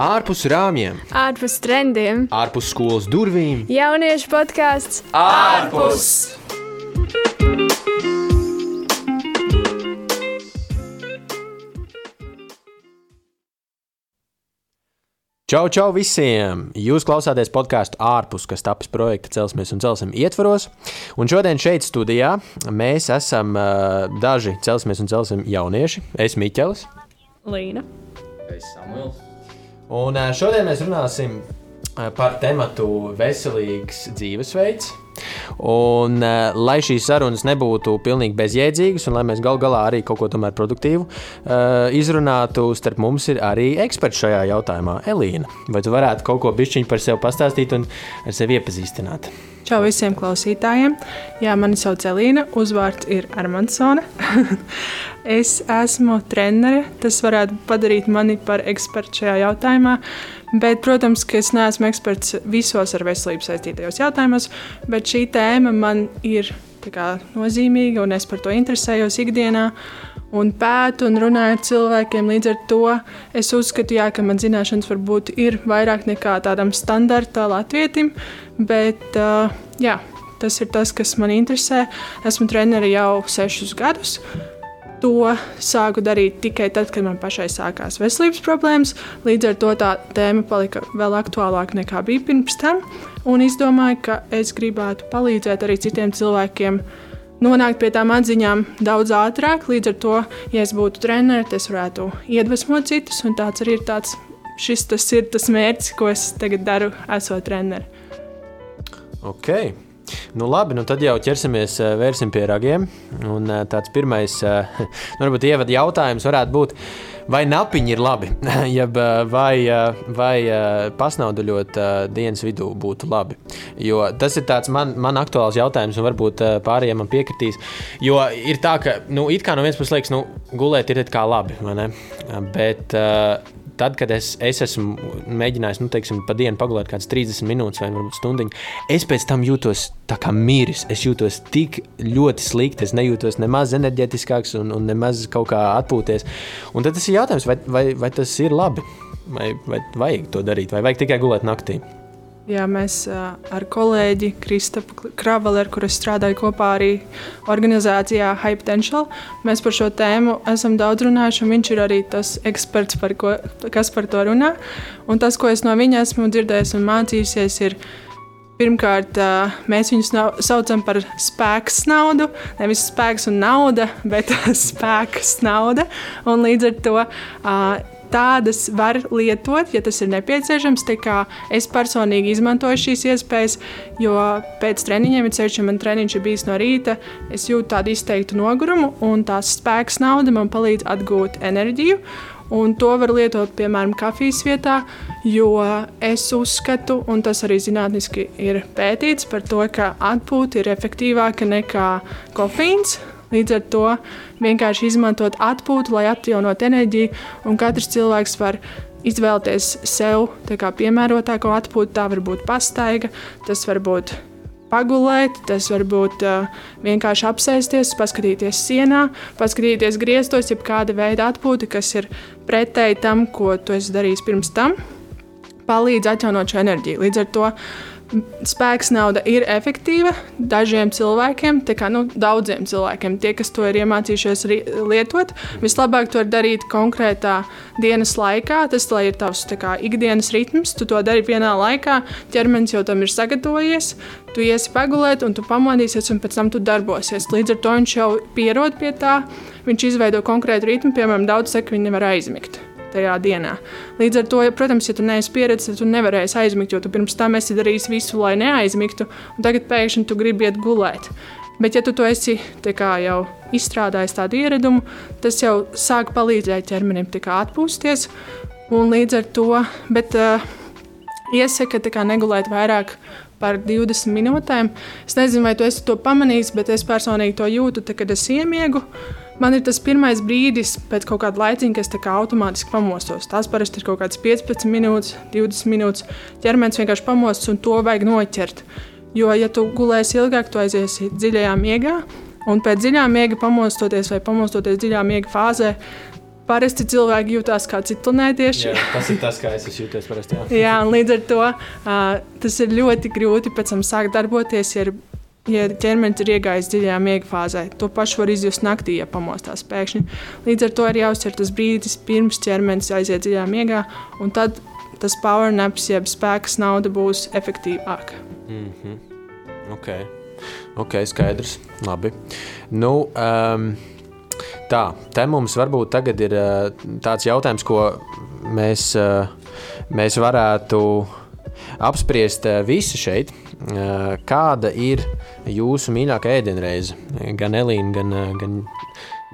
ārpus rāmjiem, ārpus trendiem, ārpus skolas durvīm. Jauniešu podkāsts ārpus! Čau, čau visiem! Jūs klausāties podkāstu ārpus, kas tapis projekta Celsmies un Celsim ietvaros. Un šodien šeit studijā mēs esam uh, daži Celsmies un Celsim jaunieši. Es Miķelis. Līna. Es Samuels. Un šodien mēs runāsim par tematu veselīgs dzīvesveids. Un, lai šīs sarunas nebūtu pilnīgi bezjēdzīgas, un lai mēs gal galā arī kaut ko tomēr produktīvu izrunātu, starp mums ir arī eksperts šajā jautājumā, Elīna. Vai tu varētu kaut ko bišķiņu par sevi pastāstīt un ar sevi iepazīstināt? Čau visiem klausītājiem! Jā, mani sauc Elīna, uzvārds ir Armansone. es esmu trenere. Tas varētu padarīt mani par ekspertu šajā jautājumā. Bet, protams, ka es neesmu eksperts visos ar veselību saistītajos jautājumos, bet šī tēma man ir kā, nozīmīga un es par to interesējos ikdienā. Un pētu un runāju ar cilvēkiem. Līdz ar to es uzskatu, jā, ka man zināšanas varbūt ir vairāk nekā tādam standarta latvietim, bet uh, jā, tas ir tas, kas man interesē. Esmu treneris jau sešus gadus. To sāku darīt tikai tad, kad man pašai sākās veselības problēmas. Līdz ar to tā tēma palika vēl aktuālāka nekā bija pirms tam. Un es domāju, ka es gribētu palīdzēt arī citiem cilvēkiem nonākt pie tām atziņām daudz ātrāk. Līdz ar to, ja es būtu treneris, es varētu iedvesmot citus. Un tāds arī ir tāds, šis tas ir tas mērķis, ko es tagad daru, esot treneris. Okay. Nu, labi, nu tad jau ķersimies, eh, pie ragiem. Un eh, tāds pirmais, eh, nu, varbūt ievada jautājums varētu būt, vai napiņi ir labi, Jeb, vai, vai pasnauduļot dienas vidū būtu labi. Jo tas ir man, man aktuāls jautājums, un varbūt pārējiem man piekritīs. Jo ir tā, ka, nu, it kā no vienas puses liekas, nu, gulēt ir kā labi, vai ne? Tad, kad es, es esmu mēģinājis, nu, teiksim, pa dienu pagulēt kādas 30 minūtes vai varbūt stundu, es pēc tam jūtos tā kā miris. Es jūtos tik ļoti slikti, es nejūtos nemaz enerģetiskāks un, un nemaz kaut kā atpūties. Un tad tas ir jautājums, vai, vai, vai tas ir labi, vai, vai vajag to darīt, vai vajag tikai gulēt naktī. Jā, mēs ar kolēģi Kristapu Kraveli, ar kuru strādāju kopā arī organizācijā Hype Potential, mēs par šo tēmu esam daudz runājuši. Viņš ir arī tas eksperts, par ko, kas par to runā. Un tas, ko es no viņa esmu dzirdējis un mācījusies, ir Pirmkārt, mēs viņus saucam par spēku naudu. Nevis spēks un nauda, bet spēks nauda. Un līdz ar to tādas var lietot, ja tas ir nepieciešams. Es personīgi izmantoju šīs iespējas, jo pēc treniņiem, ja ceļš man treniņš ir bijis no rīta, es jūtu tādu izteiktu nogurumu, un tās spēks nauda man palīdz atgūt enerģiju. Un to var lietot, piemēram, kafijas vietā, jo es uzskatu, un tas arī zinātniski ir pētīts, to, ka atpūta ir efektīvāka nekā kofīns. Līdz ar to vienkārši izmantot atpūtu, lai atjaunotu enerģiju, un katrs cilvēks var izvēlēties sev piemērotāko atpūtu. Tā var būt pastaiga, tas var būt pagulēt, tas var būt uh, vienkārši apsēsties, paskatīties sienā, paskatīties griestos, jeb kāda veida atpūta, kas ir pretēji tam, ko tu esi darījis pirms tam, palīdz atjaunot šo enerģiju. Līdz ar to Spēks nauda ir efektīva dažiem cilvēkiem, kā nu, daudziem cilvēkiem. Tie, kas to ir iemācījušies lietot, vislabāk to darīt konkrētā dienas laikā. Tas ir tavs kā, ikdienas ritms, tu to dari vienā laikā, ķermenis jau tam ir sagatavojies. Tu iesi pagulēt, un tu pamodīsies, un pēc tam tu darbosies. Līdz ar to viņš jau pierod pie tā, viņš izveido konkrētu ritmu, piemēram, daudz viņi nevar aizmigt tajā dienā. Līdz ar to, protams, ja tu neesi pieredzējis, tad tu nevarēsi aizmigt, jo tu pirms tam esi darījis visu, lai neaizmigtu, un tagad pēkšņi tu gribi iet gulēt. Bet, ja tu to esi jau izstrādājis tādu ieradumu, tas jau sāk palīdzēt ķermenim atpūsties. Un līdz ar to bet, uh, iesaka negulēt vairāk par 20 minūtēm. Es nezinu, vai tu to pamanījis, bet es personīgi to jūtu, tad, kad es iemiegu. Uh, Man ir tas pirmais brīdis, pēc kaut kāda laiciņa, kad es automātiski pamostos. Tas parasti ir kaut kāds 15 minūtes, 20 minūtes. ķermenis vienkārši pamostas, un to vajag noķert. Jo, ja tu gulēsi ilgāk, tu aiziesi dziļajā miegā, un pēc dziļā miega pamostoties vai pamostoties dziļā miega fāzē, parasti cilvēki jūtas kā ciklonētieši. Jā, tas ir tas, kā es jūties parasti. Jā. Jā, un līdz ar to uh, tas ir ļoti grūti pēc tam sākt darboties, ja, ir, ja ķermenis ir iegājis dziļā miega fāzē. To pašu var izjust naktī, ja pamostās pēkšņi. Līdz ar to ir jāuzsver tas brīdis, pirms ķermenis aiziet dziļā miegā, un tad tas power naps, jeb spēks nauda būs efektīvāka. Mm -hmm. Ok, ok, skaidrs. Labi. Nu, um, tā, te mums varbūt tagad ir uh, tāds jautājums, ko mēs, uh, mēs varētu apspriest uh, visi šeit. Kāda ir jūsu mīļākā ēdienreize? Gan Elīna, gan, gan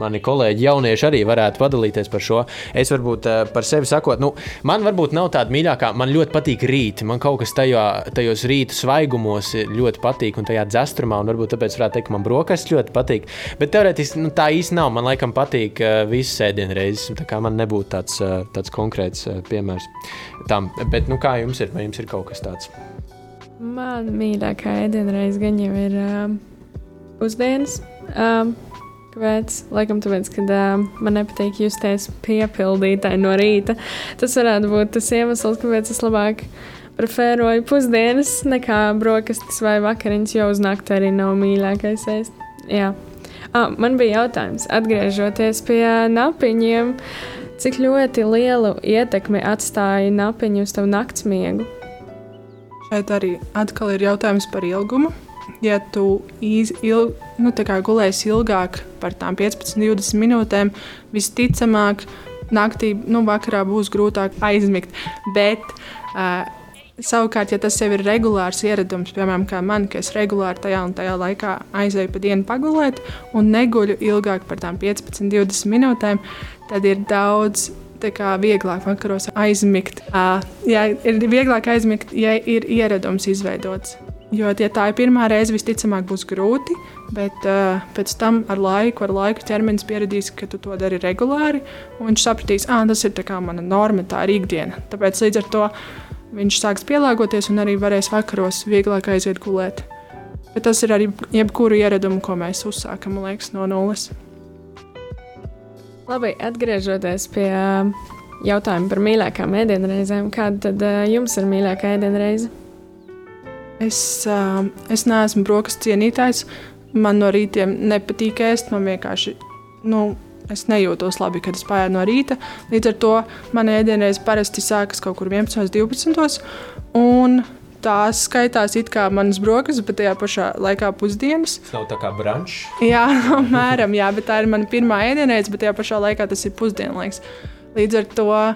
mani kolēģi, jaunieši arī varētu padalīties par šo. Es varbūt uh, par sevi sakot, nu, man varbūt nav tāda mīļākā. Man ļoti patīk rīti. Man kaut kas tajā, tajos rītu svaigumos ļoti patīk, un tajā dzestrumā, un varbūt tāpēc varētu teikt, ka man brokastis ļoti patīk. Bet teorētiski nu, tā īsti nav. Man laikam patīk uh, visas ēdienreizes. Tā kā man nebūtu tāds, uh, tāds konkrēts piemērs tam. Bet nu, kā jums ir? Vai jums ir kaut kas tāds? Man mīļākā ēdienreize gan jau ir um, pusdienas. Um, Kāpēc? Laikam, tāpēc, ka uh, man nepatīk justies piepildītāji no rīta. Tas varētu būt tas iemesls, kāpēc es labāk preferēju pusdienas nekā brokastis vai vakariņas, jo uz nakti arī nav mīļākais ēst. Jā. Ah, man bija jautājums, atgriežoties pie napiņiem, cik ļoti lielu ietekmi atstāja napiņu uz tavu naktsmiegu? Šeit arī atkal ir jautājums par ilgumu ja tu iz, il, nu, gulēsi ilgāk par tām 15, 20 minūtēm, visticamāk, naktī, nu, vakarā būs grūtāk aizmigt. Bet, uh, Savukārt, ja tas jau ir regulārs ieradums, piemēram, kā man, ka es regulāri tajā un tajā laikā aizēju pa dienu pagulēt un neguļu ilgāk par tām 15, 20 minūtēm, tad ir daudz vieglāk vakaros aizmigt. Uh, jā, ir vieglāk aizmigt, ja ir ieradums izveidots. Jo, ja tā ir pirmā reize, visticamāk, būs grūti, bet uh, pēc tam ar laiku, ar laiku ķermenis pieradīs, ka tu to dari regulāri. Viņš sapratīs, ka tas ir mana norma, tā ir ikdiena. Tāpēc līdz ar to viņš sāks pielāgoties un arī varēs vakaros vieglāk aiziet gulēt. Bet tas ir arī jebkuru ieradumu, ko mēs uzsākam liekas, no nulles. Labi, atgriežoties pie jautājuma par mīļākām ēdienreizēm, kāda tad jums ir mīļākā ēdienreize? Es, uh, es neesmu brokastu cienītājs. Man no rītiem nepatīk ēst. Man vienkārši nu, es nejūtos labi, kad es pārēju no rīta. Līdz ar to man ēdienreiz parasti sākas kaut kur 11, 12. Un tās skaitās it kā manas brokastis, bet tajā pašā laikā pusdienas. Tas nav tā kā brunch. Jā, apmēram, jā, bet tā ir mana pirmā ēdienreize, bet tajā pašā laikā tas ir pusdienlaiks. Līdz ar to uh,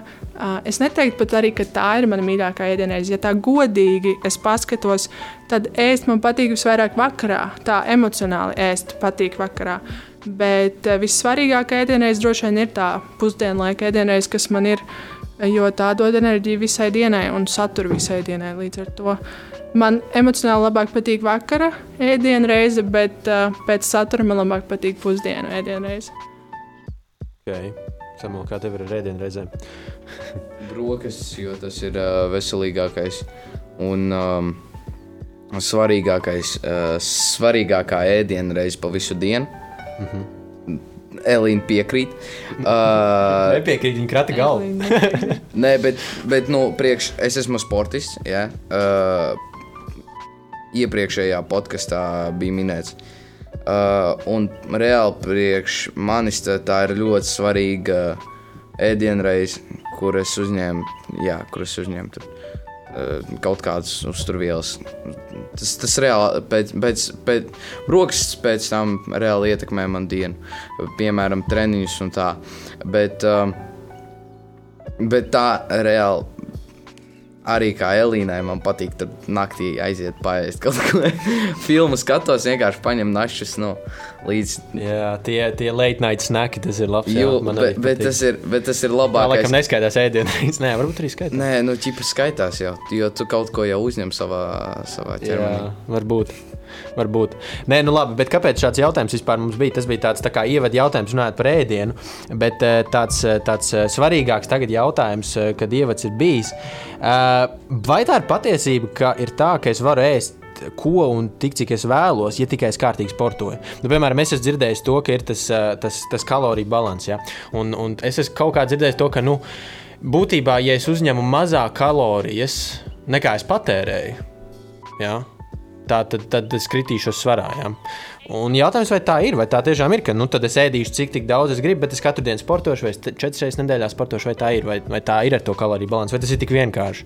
es neteiktu pat arī, ka tā ir mana mīļākā ēdienreize. Ja tā godīgi es paskatos, tad ēst man patīk visvairāk vakarā. Tā emocionāli ēst patīk vakarā. Bet uh, vissvarīgākā ēdienreize droši vien ir tā pusdienlaika ēdienreize, kas man ir, jo tā dod enerģiju visai dienai un saturu visai dienai. Līdz ar to man emocionāli labāk patīk vakara ēdienreize, bet uh, pēc satura man labāk patīk pusdienu ēdienreize. Okay. Samuel, kā tev ir ar ēdienu reizēm? Brokastis, jo tas ir uh, veselīgākais un um, svarīgākais, uh, svarīgākā ēdiena reize pa visu dienu. Mm -hmm. Elīna piekrīt. Uh, Nepiekrīt, viņa krata galvu. Nē, bet, bet nu, priekš, es esmu sportists. Ja? Uh, iepriekšējā podkāstā bija minēts, uh, un reāli priekš manis tā, tā ir ļoti svarīga ēdienreize, kur es uzņēmu, jā, kur es uzņēmu tur, kaut kādas uzturvielas. Tas, tas reāli pēc, pēc, pēc rokas pēc tam reāli ietekmē man dienu, piemēram, treniņus un tā. Bet, uh, bet tā reāli arī kā Elīnai, man patīk tur naktī aiziet paēst kaut ko. Filmu skatos, vienkārši paņem našus no nu, līdz. Jā, tie, tie late night snacki, tas ir labs. Jā, bet, bet, bet, tas ir, bet tas ir labāk. Tā laikam neskaitās ēdienreiz. Nē, varbūt arī skaitās. Nē, nu, ķipa skaitās jau, jo tu kaut ko jau uzņem savā, savā ķermenī. Jā, varbūt. Varbūt. Nē, nu labi, bet kāpēc šāds jautājums vispār mums bija? Tas bija tāds tā kā ievada jautājums runājot par ēdienu, bet eh, tāds, eh, tāds eh, svarīgāks tagad jautājums, kad ievads ir bijis. Vai tā ir patiesība, ka ir tā, ka es varu ēst darīt, ko un tik, cik es vēlos, ja tikai es kārtīgi sportoju. Nu, piemēram, es esmu dzirdējis to, ka ir tas, tas, tas kaloriju līdzsvars. Ja? Un, un es esmu kaut kā dzirdējis to, ka nu, būtībā, ja es uzņemu mazāk kalorijas nekā es patērēju, ja? tā, tad, tad es kritīšos svarā. Ja? Un jautājums, vai tā ir, vai tā tiešām ir, ka nu, es ēdīšu, cik daudz es gribu, bet es katru dienu sportošu, vai četras reizes nedēļā sportošu, vai tā ir, vai, vai tā ir ar to kaloriju balansu, vai tas ir tik vienkārši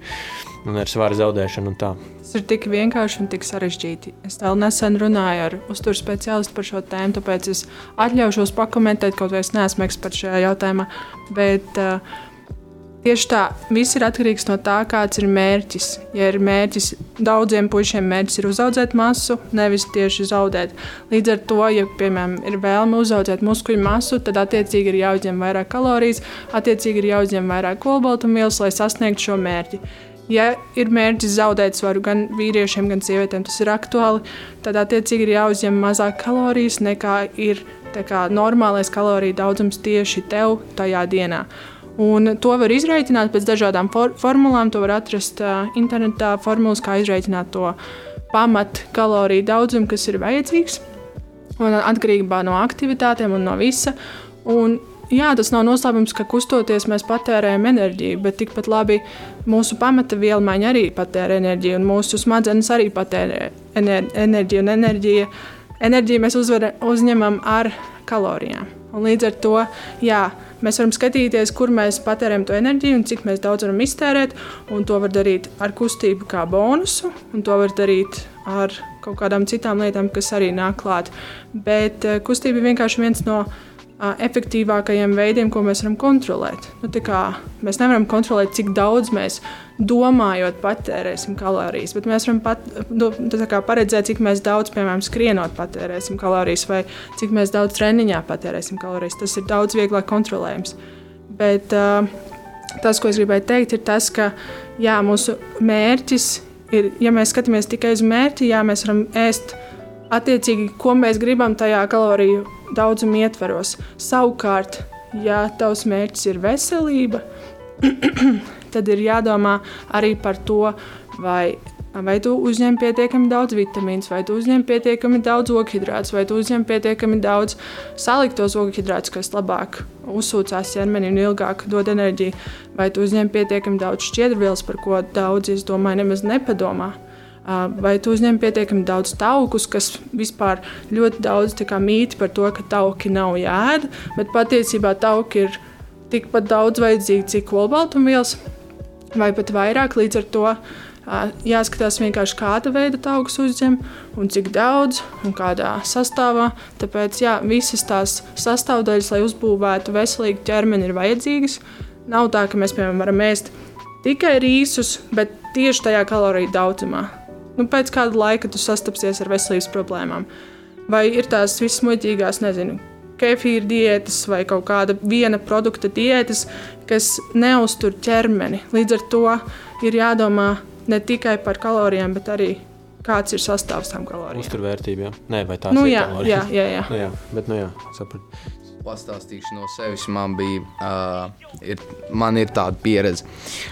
un ar svara zaudēšanu. Tas ir tik vienkārši un tik sarežģīti. Es vēl nesen runāju ar uzturu speciālistu par šo tēmu, tāpēc es atļaušos pakomentēt, kaut vai es neesmu eksperts šajā jautājumā. Bet, uh, Tieši tā, viss ir atkarīgs no tā, kāds ir mērķis. Ja ir mērķis, daudziem puišiem mērķis ir uzaugt masu, nevis tieši zaudēt. Līdz ar to, ja, piemēram, ir vēlme uzaugt muskuļu masu, tad attiecīgi ir jāuzņem vairāk kalorijas, attiecīgi ir jāuzņem vairāk olbaltumvielas, lai sasniegtu šo mērķi. Ja ir mērķis zaudēt svaru gan vīriešiem, gan sievietēm, tas ir aktuāli, tad attiecīgi ir jāuzņem mazāk kalorijas nekā ir kā, normālais kaloriju daudzums tieši tev tajā dienā. Un to var izreikināt pēc dažādām for formulām. To var atrast uh, internetā, formulas, kā izreikināt to pamat kaloriju daudzumu, kas ir vajadzīgs. Un atkarībā no aktivitātēm un no visa. Un, jā, tas nav noslēpums, ka kustoties mēs patērējam enerģiju, bet tikpat labi mūsu pamata vielmaiņa arī patērē enerģiju, un mūsu smadzenes arī patērē enerģiju. Un enerģija, enerģiju mēs uzvar, uzņemam ar kalorijām. Un līdz ar to, jā, Mēs varam skatīties, kur mēs patērējam to enerģiju un cik daudz varam iztērēt. To var darīt ar kustību kā bonusu, un to var darīt ar kaut kādām citām lietām, kas arī nāk klāt. Bet eh, kustība ir vienkārši viens no efektīvākajiem veidiem, ko mēs varam kontrolēt. Nu, mēs nevaram kontrolēt, cik daudz mēs domājot, patērēsim kalorijas, bet mēs varam pat, nu, paredzēt, cik daudz, piemēram, skrienot, patērēsim kalorijas, vai cik daudz treniņā patērēsim kalorijas. Tas ir daudz vieglāk kontrolējams. Bet uh, tas, ko es gribēju teikt, ir tas, ka jā, mūsu mērķis ir, ja mēs skatāmies tikai uz mērķi, jā, mēs varam ēst attiecīgi, ko mēs gribam tajā kaloriju daudzuma ietveros. Savukārt, ja tavs mērķis ir veselība, tad ir jādomā arī par to, vai, vai tu uzņem pietiekami daudz vitamīnu, vai tu uzņem pietiekami daudz ogļhidrātus, vai tu uzņem pietiekami daudz saliktos ogļhidrātus, kas labāk uzsūcās ķermenī un ilgāk dod enerģiju, vai tu uzņem pietiekami daudz šķiedrvielas, par ko daudzi, es domāju, nemaz nepadomā. Vai tu uzņem pietiekami daudz taukus, kas vispār ļoti daudz mīti par to, ka tauki nav jāēd, bet patiesībā tauki ir tikpat daudz vajadzīgi, cik olbaltumvielas, vai pat vairāk. Līdz ar to jāskatās vienkārši kāda veida taukus uzņem un cik daudz un kādā sastāvā. Tāpēc jā, visas tās sastāvdaļas, lai uzbūvētu veselīgu ķermeni, ir vajadzīgas. Nav tā, ka mēs piemēram varam ēst tikai rīsus, bet tieši tajā kaloriju daudzumā nu, pēc kāda laika tu sastapsies ar veselības problēmām. Vai ir tās vismuļķīgās, nezinu, kefīra diētas vai kaut kāda viena produkta diētas, kas neuztur ķermeni. Līdz ar to ir jādomā ne tikai par kalorijām, bet arī kāds ir sastāvs tam kalorijām. Uzturvērtība, jā. Nē, vai tās nu, ir jā, kalorijas? jā, jā, jā. Nu, jā, bet, nu jā, sapratu. Pastāstīšu no sevis. Man bija, uh, ir, man ir tāda pieredze.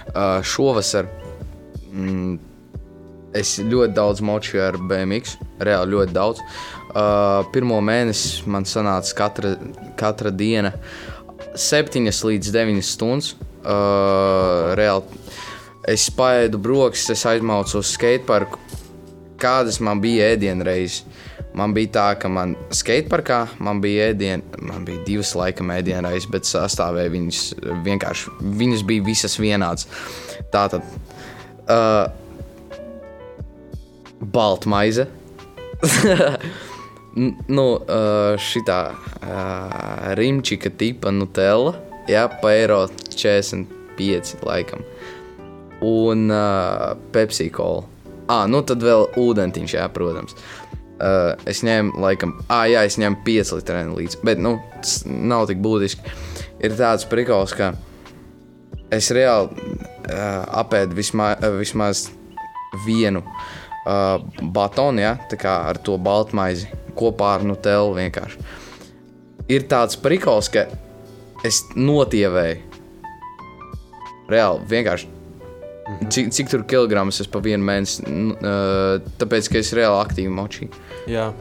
Uh, šovasar mm, Es ļoti daudz moču ar BMX, reāli ļoti daudz. Uh, pirmo mēnesi man sanāca katra, katra diena 7 līdz 9 stundas. Uh, reāli es spēju brokastis, es aizmaucu uz skateparku. Kādas man bija ēdienreizes? Man bija tā, ka man skateparkā man bija ēdiena, man bija divas laika ēdienreizes, bet sastāvēja viņas vienkārši, viņas bija visas vienādas. Tātad. Uh, baltmaize. nu, šitā rimčika tipa Nutella, jā, pa eiro 45 laikam. Un uh, Pepsi cola. Ah, nu tad vēl ūdentiņš, jā, protams. Uh, es ņēmu, laikam, ah, jā, es ņēmu 5 litru līdzi, bet, nu, tas nav tik būtiski. Ir tāds prikals, ka es reāli uh, apēdu vismaz, uh, vismaz vienu uh, uh, batonu, ja, ar to baltmaizi kopā ar Nutellu. Vienkārši. Ir tāds prikals, ka es notievēju. Reāli vienkārši Mhm. Cik, cik tur kilogramus es pa vienu mēnesi, uh, tāpēc, ka es reāli aktīvi močīju. Jā.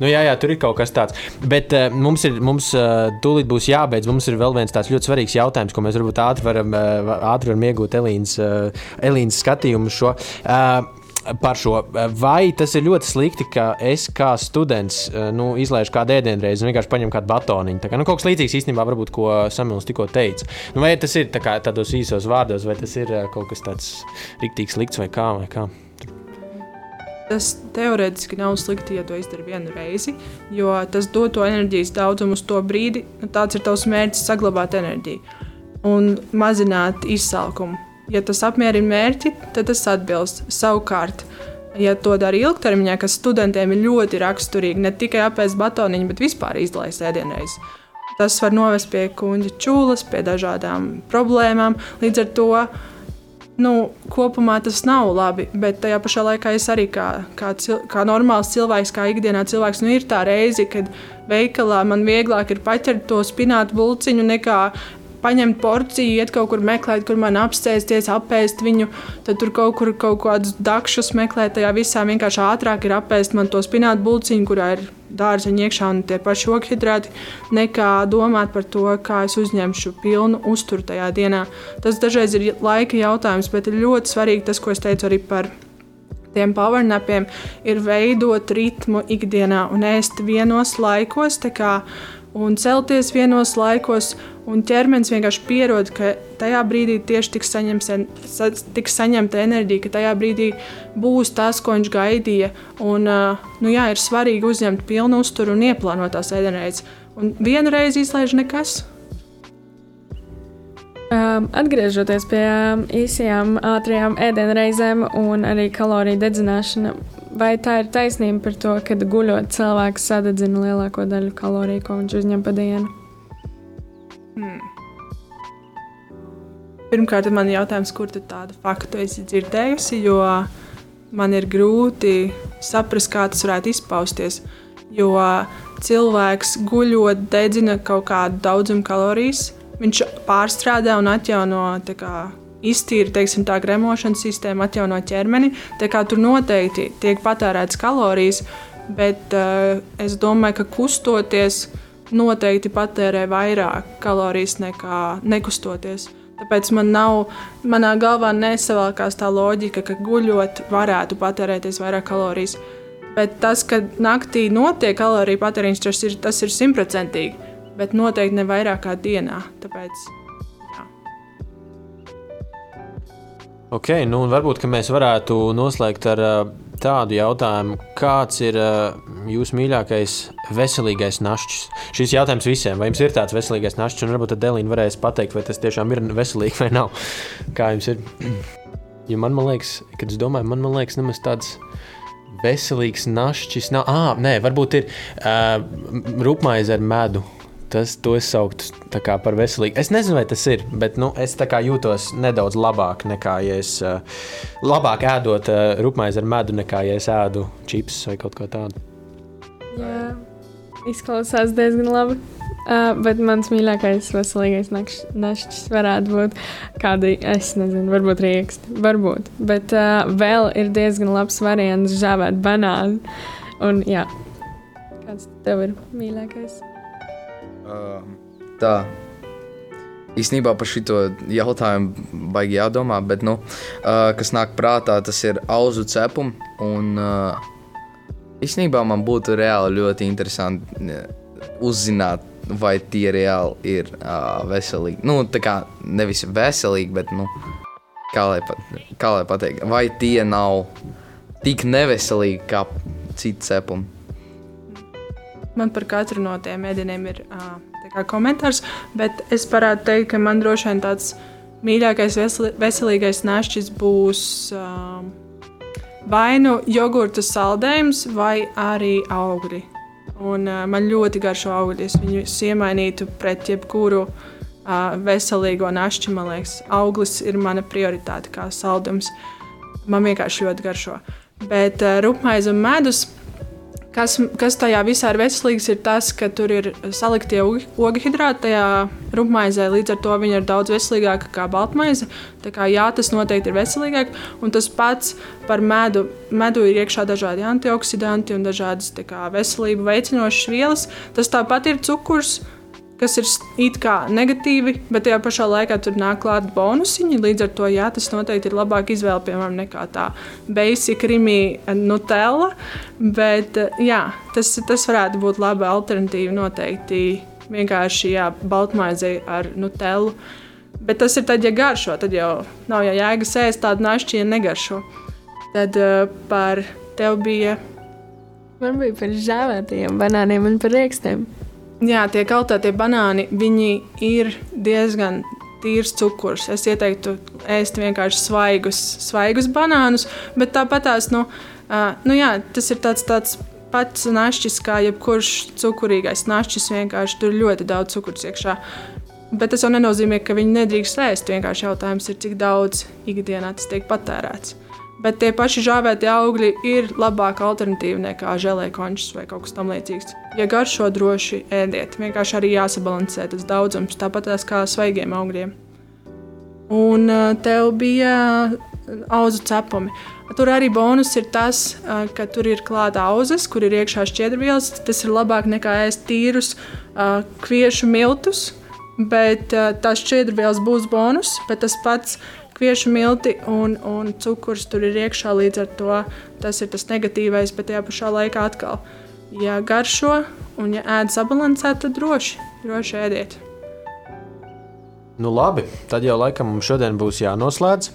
Nu, jā, jā, tur ir kaut kas tāds. Bet uh, mums ir, mums uh, tūlīt būs jābeidz. Mums ir vēl viens tāds ļoti svarīgs jautājums, ko mēs varbūt ātri varam, uh, ātri varam iegūt Elīnas, uh, Elīnas skatījumu šo. Uh, par šo. Vai tas ir ļoti slikti, ka es kā students nu, izlaižu kādu ēdienreizi un vienkārši paņemu kādu batoniņu? Tā kā, nu, kaut kas līdzīgs īstenībā, varbūt, ko Samuels tikko teica. Nu, vai tas ir tā kā, tādos īsos vārdos, vai tas ir kaut kas tāds rīktīgs, slikts vai kā? Vai kā? Tas teorētiski nav slikti, ja to izdari vienu reizi, jo tas dod to enerģijas daudzumu uz to brīdi. Tāds ir tavs mērķis - saglabāt enerģiju un mazināt izsalkumu. Ja tas apmierina mērķi, tad tas atbilst. Savukārt, ja to dara ilgtermiņā, kas studentiem ir ļoti raksturīgi, ne tikai apēst batoniņu, bet vispār izlaist ēdienreiz. Tas var novest pie kuģa čūlas, pie dažādām problēmām. Līdz ar to nu, kopumā tas nav labi, bet tajā pašā laikā es arī kā, kā, cil, kā normāls cilvēks, kā ikdienā cilvēks, nu, ir tā reize, kad veikalā man vieglāk ir paķert to spinātu bulciņu nekā paņemt porciju, iet kaut kur meklēt, kur man apsēsties, apēst viņu, tad tur kaut kur kaut kādus dakšus meklēt. Tajā visā vienkārši ātrāk ir apēst man to spinātu bulciņu, kurā ir dārzeņi iekšā un tie paši ogļhidrāti, nekā domāt par to, kā es uzņemšu pilnu uzturu tajā dienā. Tas dažreiz ir laika jautājums, bet ir ļoti svarīgi tas, ko es teicu arī par tiem powernapiem, ir veidot ritmu ikdienā un ēst vienos laikos, un celties vienos laikos Un ķermenis vienkārši pierod, ka tajā brīdī tieši tiks, saņems, tiks saņemta enerģija, ka tajā brīdī būs tas, ko viņš gaidīja. Un, nu jā, ir svarīgi uzņemt pilnu uzturu un ieplānot tās ēdienreizes. Un vienu reizi izlaiž nekas. Atgriežoties pie īsajām, ātrajām ēdienreizēm un arī kaloriju dedzināšana, vai tā ir taisnība par to, ka guļot cilvēks sadedzina lielāko daļu kaloriju, ko viņš uzņem pa dienu? Hmm. Pirmkārt, man ir jautājums, kur tādu faktu esi dzirdējusi, jo man ir grūti saprast, kā tas varētu izpausties. Jo cilvēks guļot, dedzina kaut kādu daudzumu kalorijas, viņš pārstrādā un atjauno kā, iztīra teiksim, tā gremošanas sistēma, atjauno ķermeni. Tur noteikti tiek patērētas kalorijas, bet uh, es domāju, ka kustoties, noteikti patērē vairāk kalorijas nekā nekustoties. Tāpēc man nav, manā galvā nesavalkās tā loģika, ka guļot varētu patērēties vairāk kalorijas. Bet tas, ka naktī notiek kaloriju patēriņš, tas ir simtprocentīgi, bet noteikti ne vairāk kā dienā. Tāpēc, ok, nu varbūt mēs varētu noslēgt ar uh, tādu jautājumu, kāds ir uh, jūsu mīļākais veselīgais našķis? Šis jautājums visiem, vai jums ir tāds veselīgais našķis, un varbūt Delīna varēs pateikt, vai tas tiešām ir veselīgi vai nav. Kā jums ir? Jo man, man liekas, kad es domāju, man, man liekas, nemaz tāds veselīgs našķis nav. Ah, nē, varbūt ir uh, rūpmaize ar medu tas to es sauktu par veselīgu. Es nezinu, vai tas ir, bet nu, es jūtos nedaudz labāk nekā ja es uh, labāk ēdot uh, rupmaizi ar medu, nekā ja es ēdu čips vai kaut ko tādu. Jā, izklausās diezgan labi. Uh, bet mans mīļākais veselīgais našķis varētu būt kāda, es nezinu, varbūt rīksti. Varbūt. Bet uh, vēl ir diezgan labs variants žāvēt banānu. Un jā, kāds tev ir mīļākais? Tā. Īsnībā par šo jautājumu baigi jādomā, bet, nu, uh, kas nāk prātā, tas ir auzu cepums. Un uh, īsnībā man būtu reāli ļoti interesanti uzzināt, vai tie reāli ir uh, veselīgi. Nu, tā kā nevis veselīgi, bet, nu, kā lai, pat, kā lai pateikt, vai tie nav tik neveselīgi kā citi cepumi. Man par katru no tiem ēdieniem ir uh, komentārs, bet es varētu teikt, ka man droši vien tāds mīļākais veselīgais našķis būs uh, vai nu jogurta saldējums, vai arī augļi. Un, uh, man ļoti garšo augļi. Es viņus iemainītu pret jebkuru uh, veselīgo našķi. Man liekas, auglis ir mana prioritāte kā saldums. Man vienkārši ļoti garšo. Bet uh, rupmaize un medus Kas, kas tajā visā ir veselīgs, ir tas, ka tur ir saliktie ogļhidrāti tajā rupmaizē. Līdz ar to viņa ir daudz veselīgāka nekā baltmaize. Tā kā, jā, tas noteikti ir veselīgāk. Un tas pats par medu. Medu ir iekšā dažādi antioksidanti un dažādas kā, veselību veicinošas vielas. Tas tāpat ir cukurs kas ir it kā negatīvi, bet tajā pašā laikā tur nāk klāt bonusiņi. Līdz ar to jā, tas noteikti ir labāk izvēle, piemēram, nekā tā basic rīmī nutella. Bet jā, tas, tas varētu būt laba alternatīva noteikti vienkārši jā, baltmaizei ar nutellu. Bet tas ir tad, ja garšo, tad jau nav jau jēgas ēst tādu našķi, ja negaršo. Tad uh, par tevi bija. Man bija par žāvētajiem banāniem un par rīkstiem. Jā, tie kaltētie banāni ir diezgan tīrs cukurs. Es ieteiktu ēst vienkārši svaigus, svaigus banānus, bet tāpat tās, nu, uh, nu jā, tas ir tāds, tāds pats našķis, kā jebkurš cukurīgais našķis. Vienkārši tur ļoti daudz cukurs iekšā. Bet tas jau nenozīmē, ka viņi nedrīkst ēst. Vienkārši jautājums ir, cik daudz ikdienā tas tiek patērēts. Bet tie paši žāvētie augļi ir labāka alternatīva nekā žēlē končs vai kaut kas tamlīdzīgs. Ja garšo droši ēdiet, vienkārši arī jāsabalansē tas daudzums, tāpat kā svaigiem augļiem. Un tev bija auzu cepumi. Tur arī bonus ir tas, ka tur ir klāta auzas, kur ir iekšā šķiedrvielas. Tas ir labāk nekā ēst tīrus kviešu miltus, bet tās šķiedrvielas būs bonus, bet tas pats kviešu milti un, un cukurs tur ir iekšā. Līdz ar to tas ir tas negatīvais, bet tajā pašā laikā atkal, ja garšo un ja ēd sabalansēt, tad droši, droši ēdiet. Nu, labi, tad jau laikam mums šodien būs jānoslēdz.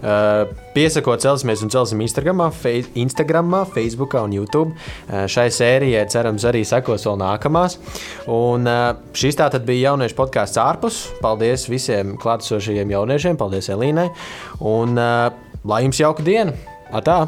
Uh, piesakot, celsimies un celsim Instagram, fei Instagram, Facebook un YouTube. Uh, šai sērijai cerams arī sekos vēl nākamās. Un uh, šis tā tad bija jauniešu podkāsts ārpus. Paldies visiem klātesošajiem jauniešiem, paldies Elīnai. Un lai jums jauka diena! Atā!